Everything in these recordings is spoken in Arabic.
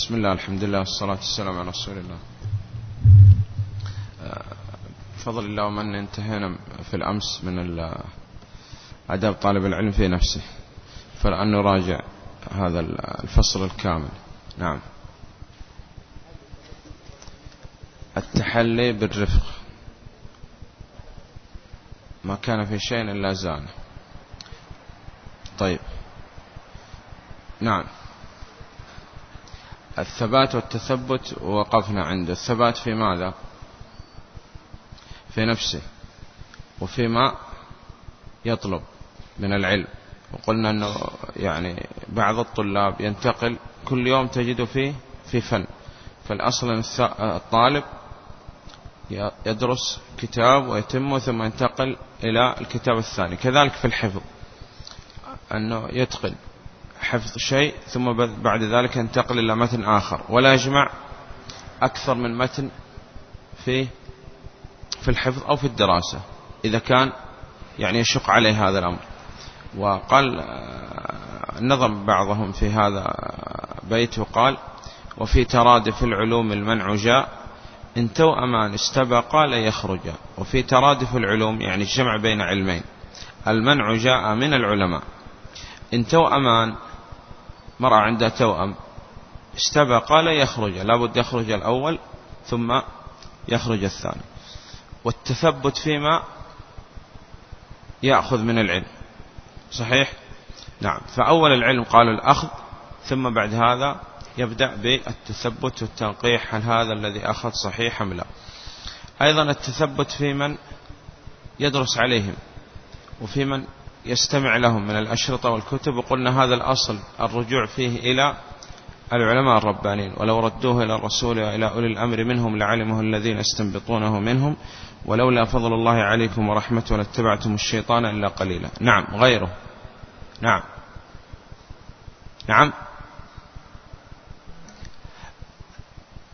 بسم الله الحمد لله والصلاة والسلام على رسول الله. بفضل الله ومن انتهينا في الأمس من أداب طالب العلم في نفسه. فالآن نراجع هذا الفصل الكامل. نعم. التحلي بالرفق. ما كان في شيء إلا زانه. طيب. نعم. الثبات والتثبت وقفنا عنده الثبات في ماذا؟ في نفسه وفيما يطلب من العلم. وقلنا أنه يعني بعض الطلاب ينتقل كل يوم تجد فيه في فن. فالأصل الطالب يدرس كتاب ويتمه ثم ينتقل إلى الكتاب الثاني. كذلك في الحفظ أنه يتقن. حفظ شيء ثم بعد ذلك ينتقل إلى متن آخر. ولا يجمع أكثر من متن في في الحفظ أو في الدراسة إذا كان يعني يشق عليه هذا الأمر. وقال آه، نظم بعضهم في هذا بيت وقال وفي ترادف العلوم المنع جاء إن توأمان استبقا ليخرجا وفي ترادف العلوم يعني الجمع بين علمين المنع جاء من العلماء. إن توأمان مرأة عندها توأم استبقا ليخرج لابد يخرج الأول ثم يخرج الثاني. والتثبت فيما يأخذ من العلم. صحيح؟ نعم. فأول العلم قال الأخذ ثم بعد هذا يبدأ بالتثبت والتنقيح هل هذا الذي أخذ صحيح أم لا. أيضا التثبت في من يدرس عليهم وفي من يستمع لهم من الأشرطة والكتب وقلنا هذا الأصل الرجوع فيه إلى العلماء الربانيين. ولو ردوه إلى الرسول وإلى أولي الأمر منهم لعلمه الذين استنبطونه منهم. ولولا فضل الله عليكم ورحمته لاتبعتم الشيطان إلا قليلا. نعم غيره. نعم. نعم.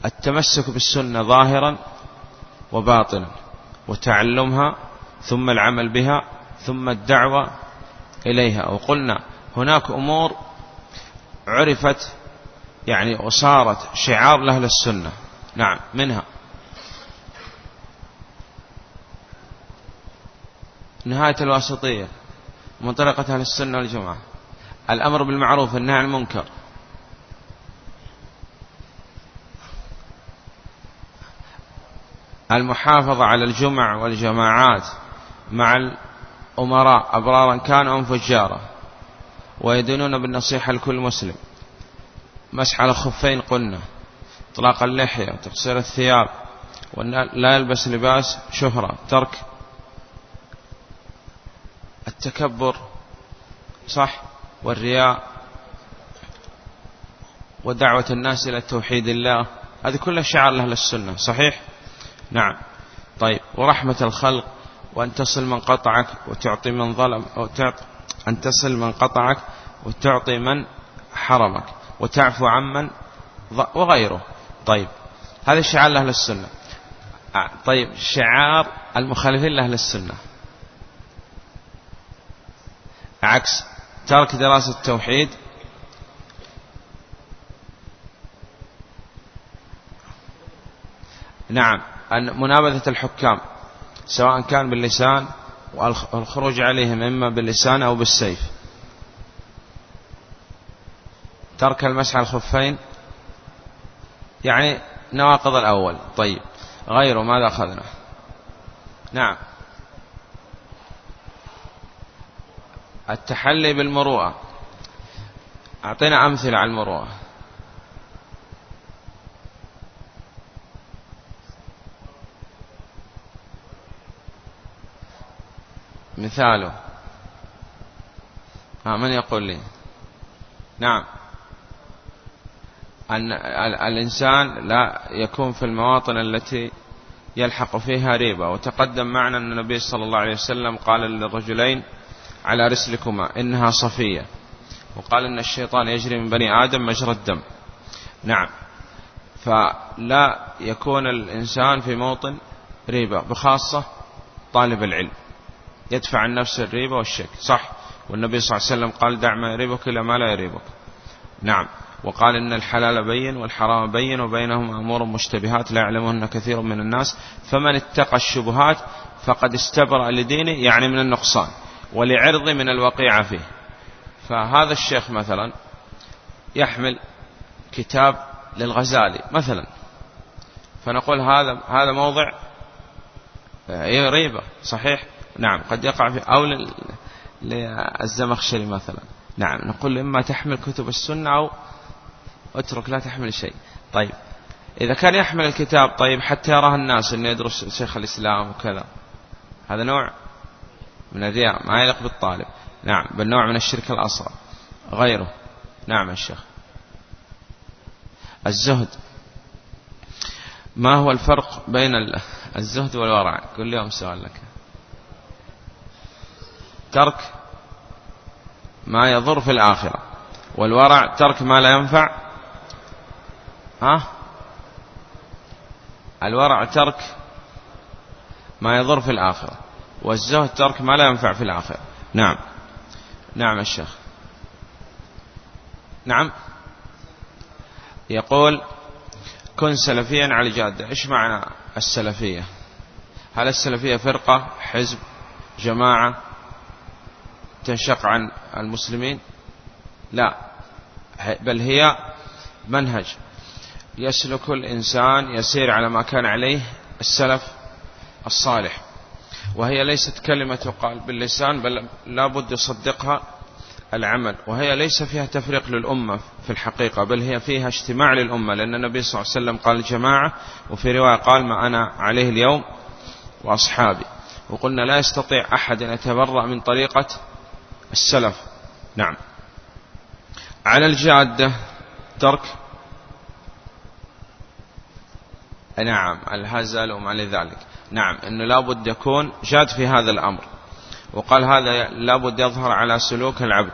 التمسك بالسنة ظاهرا وباطنا وتعلمها ثم العمل بها ثم الدعوة إليها وقلنا هناك أمور عرفت يعني وصارت شعار لأهل السنة. نعم منها. نهاية الواسطية من طريقة أهل السنة والجماعة. الأمر بالمعروف والنهي عن المنكر. المحافظة على الجمع والجماعات مع الأمراء أبرارا كانوا أم فجارا ويدينون بالنصيحة لكل مسلم. مسح على الخفين قلنا. إطلاق اللحية تقصير الثياب ولا يلبس لباس شهرة ترك التكبر صح والرياء ودعوة الناس إلى توحيد الله. هذه كلها شعار لأهل السنة صحيح؟ نعم. طيب ورحمة الخلق. وأن تصل من قطعك وتعطي من ظلم أو تعطي أن تصل من قطعك وتعطي من حرمك وتعفو عمن وغيره. طيب هذا شعار لأهل السنة. طيب شعار المخالفين لأهل السنة. عكس ترك دراسة التوحيد. نعم منابذة الحكام. سواء كان باللسان والخروج عليهم إما باللسان أو بالسيف. ترك المسح الخفين. يعني نواقض الأول. طيب. غيره ماذا أخذنا؟ نعم. التحلي بالمروءة. أعطينا أمثلة على المروءة. مثاله. ها من يقول لي؟ نعم. أن الإنسان لا يكون في المواطن التي يلحق فيها ريبة. وتقدم معنا أن النبي صلى الله عليه وسلم قال للرجلين على رسلكما إنها صفية. وقال إن الشيطان يجري من بني آدم مجرى الدم. نعم. فلا يكون الإنسان في موطن ريبة بخاصة طالب العلم. يدفع عن نفسه الريبة والشك صح. والنبي صلى الله عليه وسلم قال دع ما يريبك إلى ما لا يريبك. نعم. وقال إن الحلال بين والحرام بين وبينهما أمور مشتبهات لا يعلمهن كثير من الناس. فمن اتقى الشبهات فقد استبرأ لدينه يعني من النقصان ولعرض من الوقيعة فيه. فهذا الشيخ مثلا يحمل كتاب للغزالي مثلا. فنقول هذا هذا موضع ريبة صحيح. نعم قد يقع في أو للزمخشري مثلا. نعم نقول إما تحمل كتب السنة أو اترك لا تحمل شيء. طيب إذا كان يحمل الكتاب طيب حتى يراه الناس أنه يدرس شيخ الإسلام وكذا. هذا نوع من الرياء ما يليق بالطالب. نعم بل نوع من الشرك الأصغر. غيره. نعم الشيخ الزهد. ما هو الفرق بين الزهد والورع؟ كل يوم سؤال لك. ترك ما يضر في الآخرة. والورع ترك ما لا ينفع. ها؟ الورع ترك ما يضر في الآخرة. والزهد ترك ما لا ينفع في الآخرة. نعم. نعم الشيخ. نعم. يقول كن سلفيا على الجادة إيش معنى السلفية؟ هل السلفية فرقة حزب جماعة؟ تنشق عن المسلمين؟ لا. بل هي منهج. يسلك الإنسان يسير على ما كان عليه السلف الصالح. وهي ليست كلمة تقال باللسان بل لابد يصدقها العمل. وهي ليس فيها تفريق للأمة في الحقيقة بل هي فيها اجتماع للأمة. لأن النبي صلى الله عليه وسلم قال جماعة وفي رواية قال ما أنا عليه اليوم وأصحابي. وقلنا لا يستطيع أحد أن يتبرأ من طريقة السلف. نعم. على الجادة ترك. نعم الهزل وما لذلك نعم أنه لابد يكون جاد في هذا الأمر. وقال هذا لابد يظهر على سلوك العبد.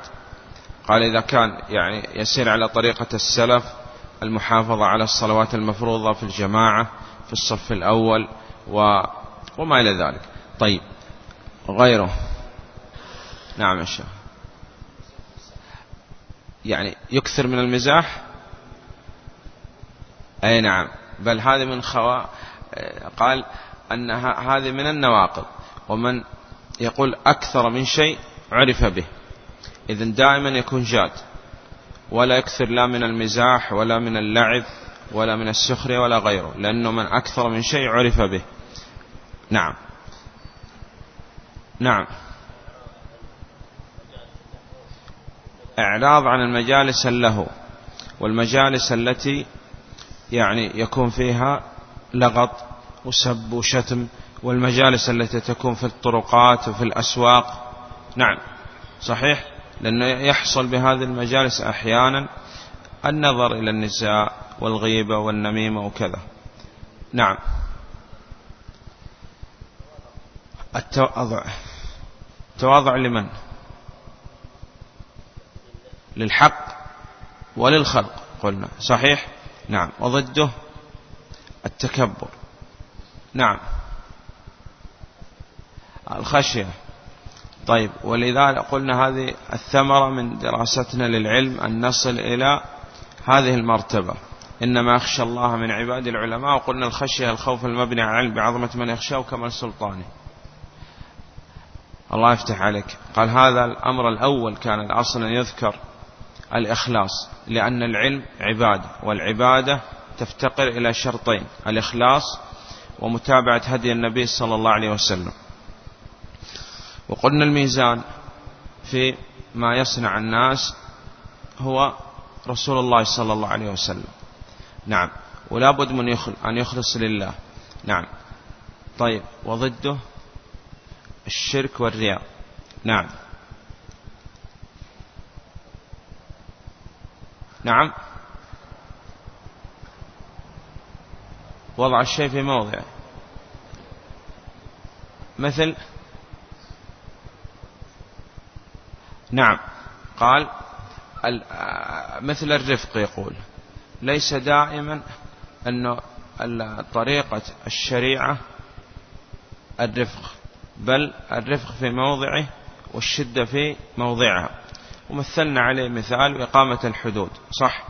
قال إذا كان يعني يسير على طريقة السلف المحافظة على الصلوات المفروضة في الجماعة في الصف الأول و وما إلى ذلك. طيب غيره. نعم يا شيخ. يعني يكثر من المزاح؟ أي نعم. بل هذه من خوا قال أن هذه من النواقض. ومن يقول أكثر من شيء عرف به. إذن دائما يكون جاد. ولا يكثر لا من المزاح ولا من اللعب ولا من السخرية ولا غيره. لأنه من أكثر من شيء عرف به. نعم. نعم. إعراض عن المجالس له والمجالس التي يعني يكون فيها لغط وسب وشتم والمجالس التي تكون في الطرقات وفي الأسواق. نعم صحيح؟ لأنه يحصل بهذه المجالس أحيانا النظر إلى النساء والغيبة والنميمة وكذا. نعم. التواضع. التواضع لمن؟ للحق وللخلق. قلنا. صحيح؟ نعم. وضده التكبر. نعم. الخشية. طيب. ولذلك قلنا هذه الثمرة من دراستنا للعلم أن نصل إلى هذه المرتبة. إنما يخشى الله من عباد العلماء وقلنا الخشية الخوف المبني على العلم بعظمة من يخشاه وكمال سلطانه. الله يفتح عليك. قال هذا الأمر الأول كان الأصل أن يذكر الإخلاص لأن العلم عبادة والعبادة تفتقر إلى شرطين الإخلاص ومتابعة هدي النبي صلى الله عليه وسلم. وقلنا الميزان في ما يصنع الناس هو رسول الله صلى الله عليه وسلم. نعم. ولا بد من أن يخلص لله. نعم. طيب. وضده الشرك والرياء. نعم. نعم. وضع الشيء في موضعه مثل. نعم. قال. مثل الرفق يقول. ليس دائما أن طريقة الشريعة الرفق بل الرفق في موضعه والشدة في موضعها. ومثلنا عليه مثال إقامة الحدود صح؟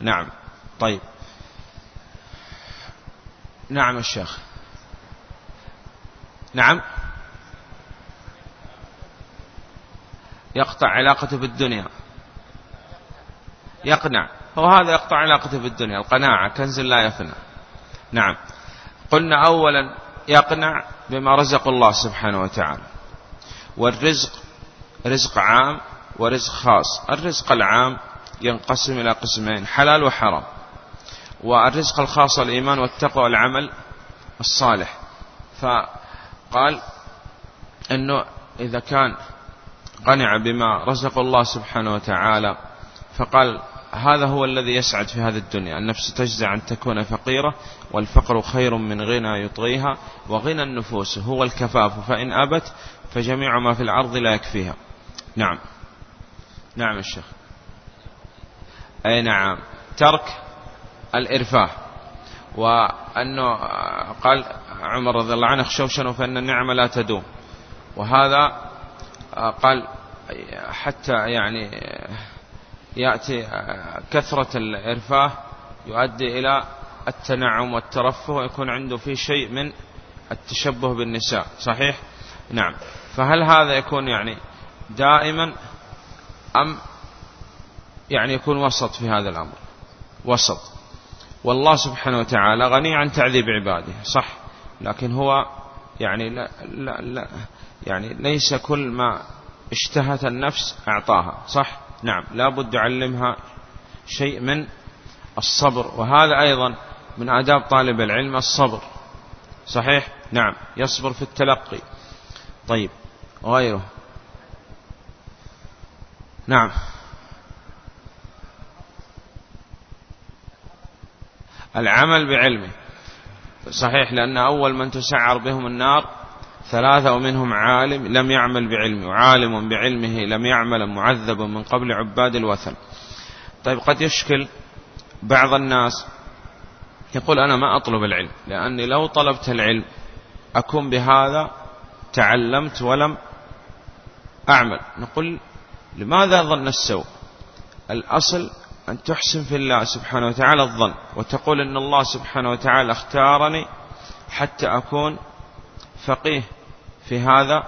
نعم. طيب. نعم الشيخ نعم. يقطع علاقته بالدنيا. يقنع. هو هذا يقطع علاقته بالدنيا القناعة كنز لا يفنى نعم. قلنا أولا يقنع بما رزق الله سبحانه وتعالى. والرزق رزق عام ورزق خاص. الرزق العام ينقسم إلى قسمين حلال وحرام. والرزق الخاص الإيمان والتقوى والعمل الصالح. فقال أنه إذا كان قنع بما رزق الله سبحانه وتعالى فقال هذا هو الذي يسعد في هذه الدنيا. النفس تجزع أن تكون فقيرة والفقر خير من غنى يطغيها وغنى النفوس هو الكفاف فإن أبت فجميع ما في الأرض لا يكفيها. نعم. نعم الشيخ أي نعم. ترك الإرفاه. وأنه قال عمر رضي الله عنه اخشوشنوا فإن النعمة لا تدوم. وهذا قال حتى يعني يأتي كثرة الإرفاه يؤدي إلى التنعم والترفه ويكون عنده في شيء من التشبه بالنساء. صحيح؟ نعم. فهل هذا يكون يعني دائما أم يعني يكون وسط في هذا الأمر؟ وسط. والله سبحانه وتعالى غني عن تعذيب عباده صح. لكن هو يعني لا, لا, لا يعني ليس كل ما اشتهت النفس أعطاها صح؟ نعم لا بد يعلمها شيء من الصبر. وهذا أيضا من آداب طالب العلم الصبر صحيح؟ نعم يصبر في التلقي. طيب غيره. نعم. العمل بعلمه. صحيح لأن أول من تسعر بهم النار ثلاثة ومنهم عالم لم يعمل بعلمه. وعالم بعلمه لم يعمل معذب من قبل عباد الوثن. طيب قد يشكل بعض الناس يقول أنا ما أطلب العلم لأني لو طلبت العلم أكون بهذا تعلمت ولم أعمل. نقول لماذا ظن السوء؟ الأصل أن تحسن في الله سبحانه وتعالى الظن وتقول أن الله سبحانه وتعالى اختارني حتى أكون فقيه في هذا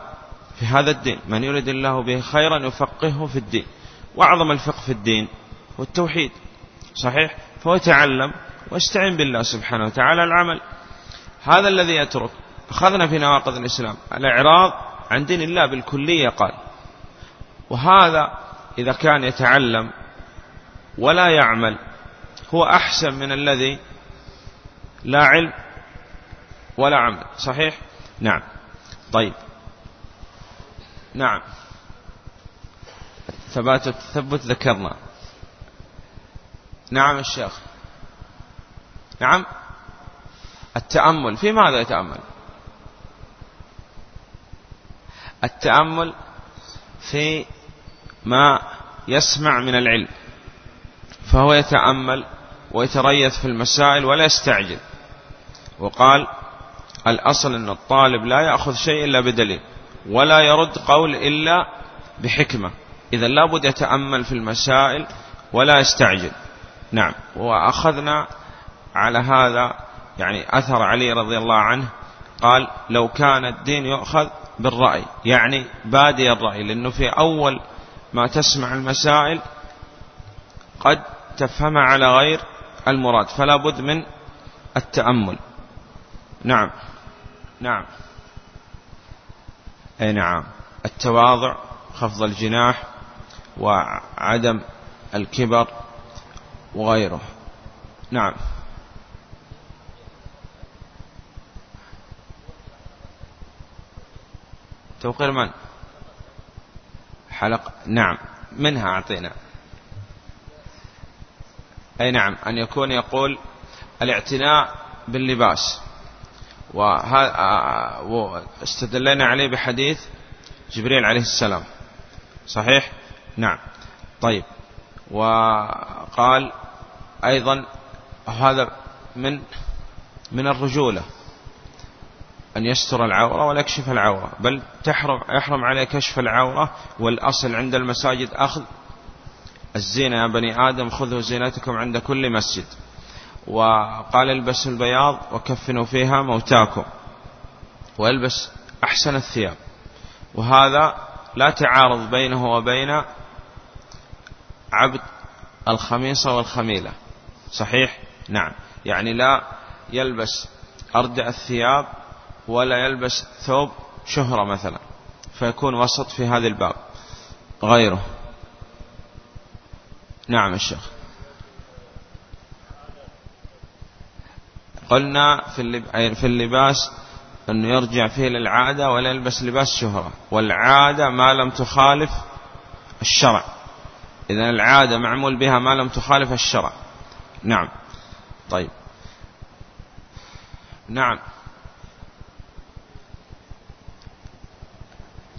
في هذا الدين. من يريد الله به خيرا يفقهه في الدين وأعظم الفقه في الدين هو التوحيد. صحيح؟ فهو يتعلم واستعين بالله سبحانه وتعالى العمل. هذا الذي يترك أخذنا في نواقض الإسلام الإعراض عن دين الله بالكلية قال وهذا إذا كان يتعلم ولا يعمل هو أحسن من الذي لا علم ولا عمل. صحيح؟ نعم. طيب. نعم. ثبات التثبت ذكرنا. نعم الشيخ نعم. التأمل. في ماذا يتأمل؟ التأمل في ما يسمع من العلم. فهو يتأمل ويتريث في المسائل ولا يستعجل. وقال الأصل أن الطالب لا يأخذ شيء إلا بدليل ولا يرد قول إلا بحكمة. إذا لابد يتأمل في المسائل ولا يستعجل. نعم. وأخذنا على هذا يعني أثر علي رضي الله عنه قال لو كان الدين يؤخذ بالرأي يعني بادي الرأي لأنه في أول ما تسمع المسائل قد تفهم على غير المراد فلا بد من التأمل. نعم. نعم. أي نعم. التواضع خفض الجناح وعدم الكبر وغيره. نعم. توقير من؟ حلق. نعم. منها أعطينا. أي نعم. أن يكون يقول الاعتناء باللباس. واستدلنا عليه بحديث جبريل عليه السلام. صحيح؟ نعم. طيب. وقال أيضا هذا من من الرجولة. أن يستر العورة ولا يكشف العورة بل تحرم يحرم عليه كشف العورة والأصل عند المساجد أخذ الزينة. يا بني آدم خذوا زينتكم عند كل مسجد. وقال البسوا البياض وكفنوا فيها موتاكم والبس أحسن الثياب. وهذا لا تعارض بينه وبين عبد الخميصة والخميلة. صحيح؟ نعم. يعني لا يلبس أردع الثياب ولا يلبس ثوب شهرة مثلا فيكون وسط في هذا الباب. غيره. نعم الشيخ قلنا في اللباس أنه يرجع فيه للعادة ولا يلبس لباس شهرة. والعادة ما لم تخالف الشرع. إذا العادة معمول بها ما لم تخالف الشرع. نعم. طيب. نعم.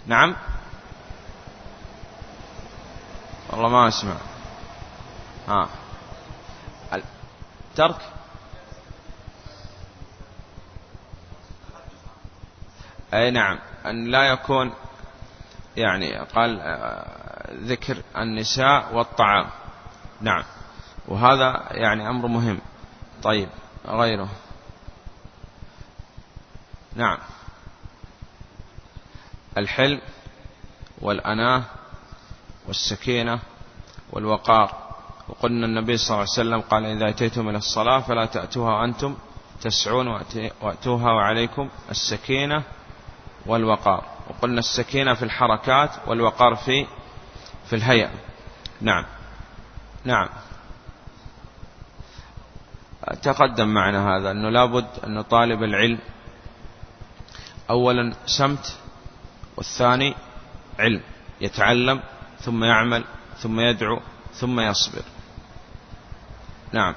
نعم. والله ما أسمع. ها. ترك. أي نعم. أن لا يكون يعني قال آه، ذكر النساء والطعام. نعم. وهذا يعني أمر مهم. طيب. غيره. نعم. الحلم والأناة والسكينة والوقار. وقلنا النبي صلى الله عليه وسلم قال إذا أتيتم إلى الصلاة فلا تأتوها وأنتم تسعون وأتوها وعليكم السكينة والوقار. وقلنا السكينة في الحركات والوقار في في الهيئة. نعم. نعم. تقدم معنا هذا أنه لابد أن طالب العلم. أولا سمت والثاني علم يتعلم ثم يعمل ثم يدعو ثم يصبر. نعم.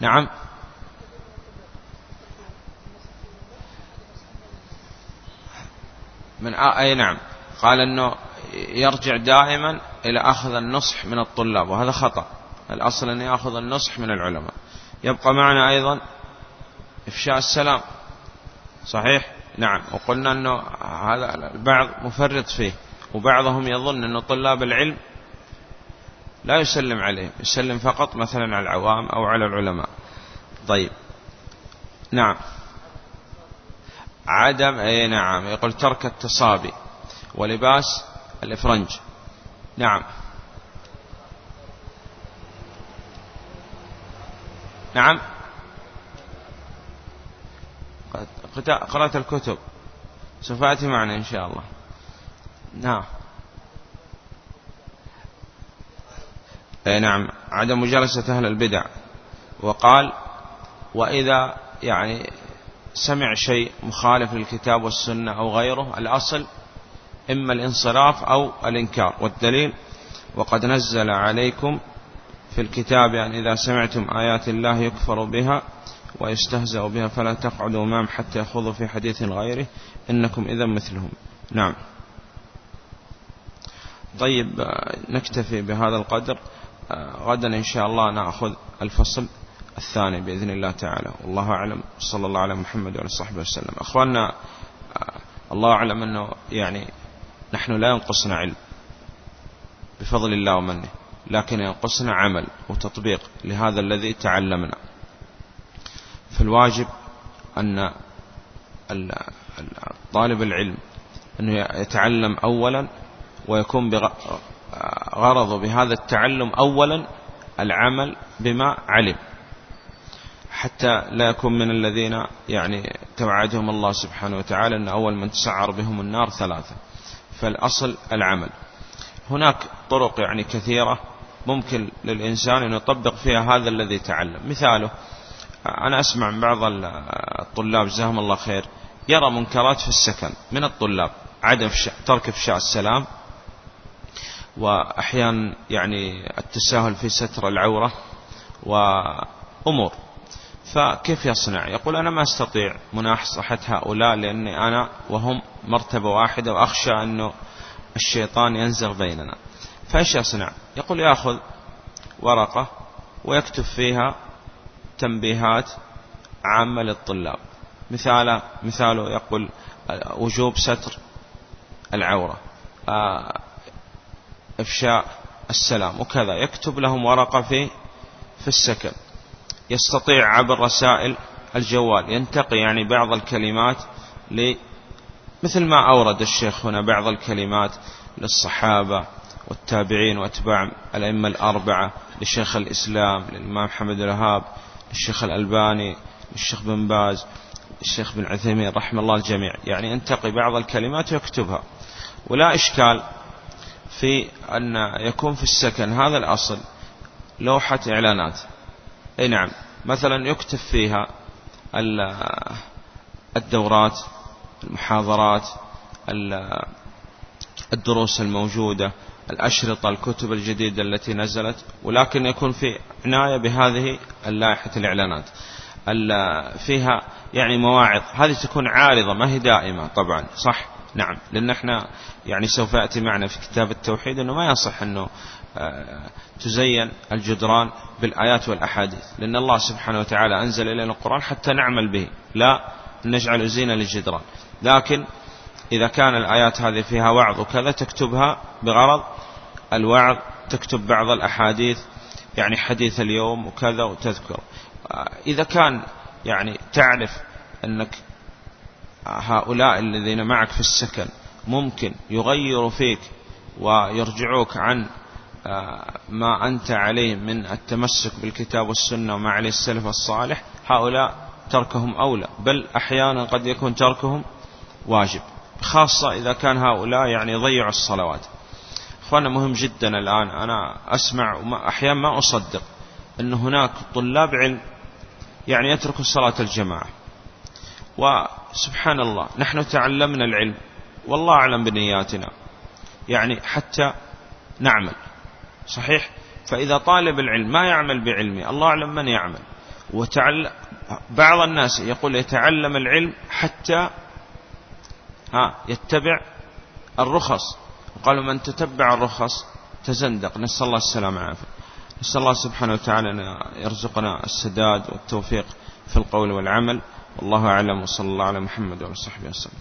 نعم. من أي نعم. قال أنه يرجع دائما إلى أخذ النصح من الطلاب وهذا خطأ. الأصل أن يأخذ النصح من العلماء. يبقى معنا أيضا إفشاء السلام. صحيح؟ نعم. وقلنا أنه هذا البعض مفرط فيه وبعضهم يظن أن طلاب العلم لا يسلم عليهم يسلم فقط مثلا على العوام أو على العلماء. طيب. نعم. عدم أي نعم يقول ترك التصابي ولباس الإفرنج. نعم. نعم. قرأت الكتب. سوف أتي معنا إن شاء الله. نعم. أي نعم. عدم مجالسة أهل البدع. وقال وإذا يعني سمع شيء مخالف للكتاب والسنة أو غيره الأصل إما الانصراف أو الإنكار. والدليل وقد نزل عليكم في الكتاب يعني إذا سمعتم آيات الله يكفر بها ويستهزأ بها فلا تقعدوا معهم حتى يخوضوا في حديث غيره. إنكم إذا مثلهم. نعم. طيب نكتفي بهذا القدر. غدا إن شاء الله نأخذ الفصل الثاني بإذن الله تعالى. والله أعلم. صلى الله على محمد وعلى صحبه وسلم. أخواننا الله أعلم أنه يعني نحن لا ينقصنا علم. بفضل الله ومنه. لكن ينقصنا عمل وتطبيق لهذا الذي تعلمنا. فالواجب أن طالب العلم أنه يتعلم أولا ويكون غرضه بهذا التعلم أولا العمل بما علم. حتى لا يكون من الذين يعني توعدهم الله سبحانه وتعالى أن أول من تسعر بهم النار ثلاثة. فالأصل العمل. هناك طرق يعني كثيرة ممكن للإنسان أن يطبق فيها هذا الذي تعلم. مثاله أنا أسمع من بعض الطلاب جزاهم الله خير يرى منكرات في السكن من الطلاب عدم ترك إفشاء السلام وأحيانا يعني التساهل في ستر العورة وأمور. فكيف يصنع؟ يقول أنا ما أستطيع مناصحة هؤلاء لأني أنا وهم مرتبة واحدة وأخشى أنه الشيطان ينزغ بيننا. فإيش يصنع؟ يقول يأخذ ورقة ويكتب فيها تنبيهات عامة للطلاب. مثال مثاله يقول وجوب ستر العورة آه، إفشاء السلام وكذا. يكتب لهم ورقة في في السكن. يستطيع عبر رسائل الجوال. ينتقي يعني بعض الكلمات ل مثل ما أورد الشيخ هنا بعض الكلمات للصحابة والتابعين وأتباع الأئمة الأربعة لشيخ الإسلام للإمام محمد الوهاب للشيخ الألباني للشيخ بن باز الشيخ بن عثيمين رحمه الله الجميع. يعني ينتقي بعض الكلمات ويكتبها ولا إشكال في أن يكون في السكن هذا الأصل لوحة إعلانات. أي نعم. مثلا يكتب فيها الدورات المحاضرات الدروس الموجودة الأشرطة الكتب الجديدة التي نزلت ولكن يكون في عناية بهذه اللائحة الإعلانات. فيها يعني مواعظ. هذه تكون عارضة ما هي دائمة طبعا. صح؟ نعم. لأن إحنا يعني سوف يأتي معنا في كتاب التوحيد أنه ما يصح أنه آه، تزين الجدران بالآيات والأحاديث. لأن الله سبحانه وتعالى أنزل إلينا القرآن حتى نعمل به. لا نجعل زينة للجدران. لكن إذا كان الآيات هذه فيها وعظ وكذا تكتبها بغرض الوعظ تكتب بعض الأحاديث يعني حديث اليوم وكذا وتذكر. آه، إذا كان يعني تعرف أنك هؤلاء الذين معك في السكن ممكن يغيروا فيك ويرجعوك عن آه، ما أنت عليه من التمسك بالكتاب والسنة وما عليه السلف الصالح هؤلاء تركهم أولى. بل أحيانا قد يكون تركهم واجب. خاصة إذا كان هؤلاء يعني يضيعوا الصلوات. أخوانا مهم جدا الآن. أنا أسمع أحيانا ما أصدق أن هناك طلاب علم يعني يتركوا صلاة الجماعة. وسبحان الله نحن تعلمنا العلم. والله أعلم بنياتنا. يعني حتى نعمل. صحيح؟ فإذا طالب العلم ما يعمل بعلمه الله أعلم من يعمل. وتعلم بعض الناس يقول يتعلم العلم حتى ها يتبع الرخص. وقالوا من تتبع الرخص تزندق. نسأل الله السلامة والعافية. نسأل الله سبحانه وتعالى أن يرزقنا السداد والتوفيق في القول والعمل. والله أعلم وصلى الله على محمد وعلى صحبه وسلم.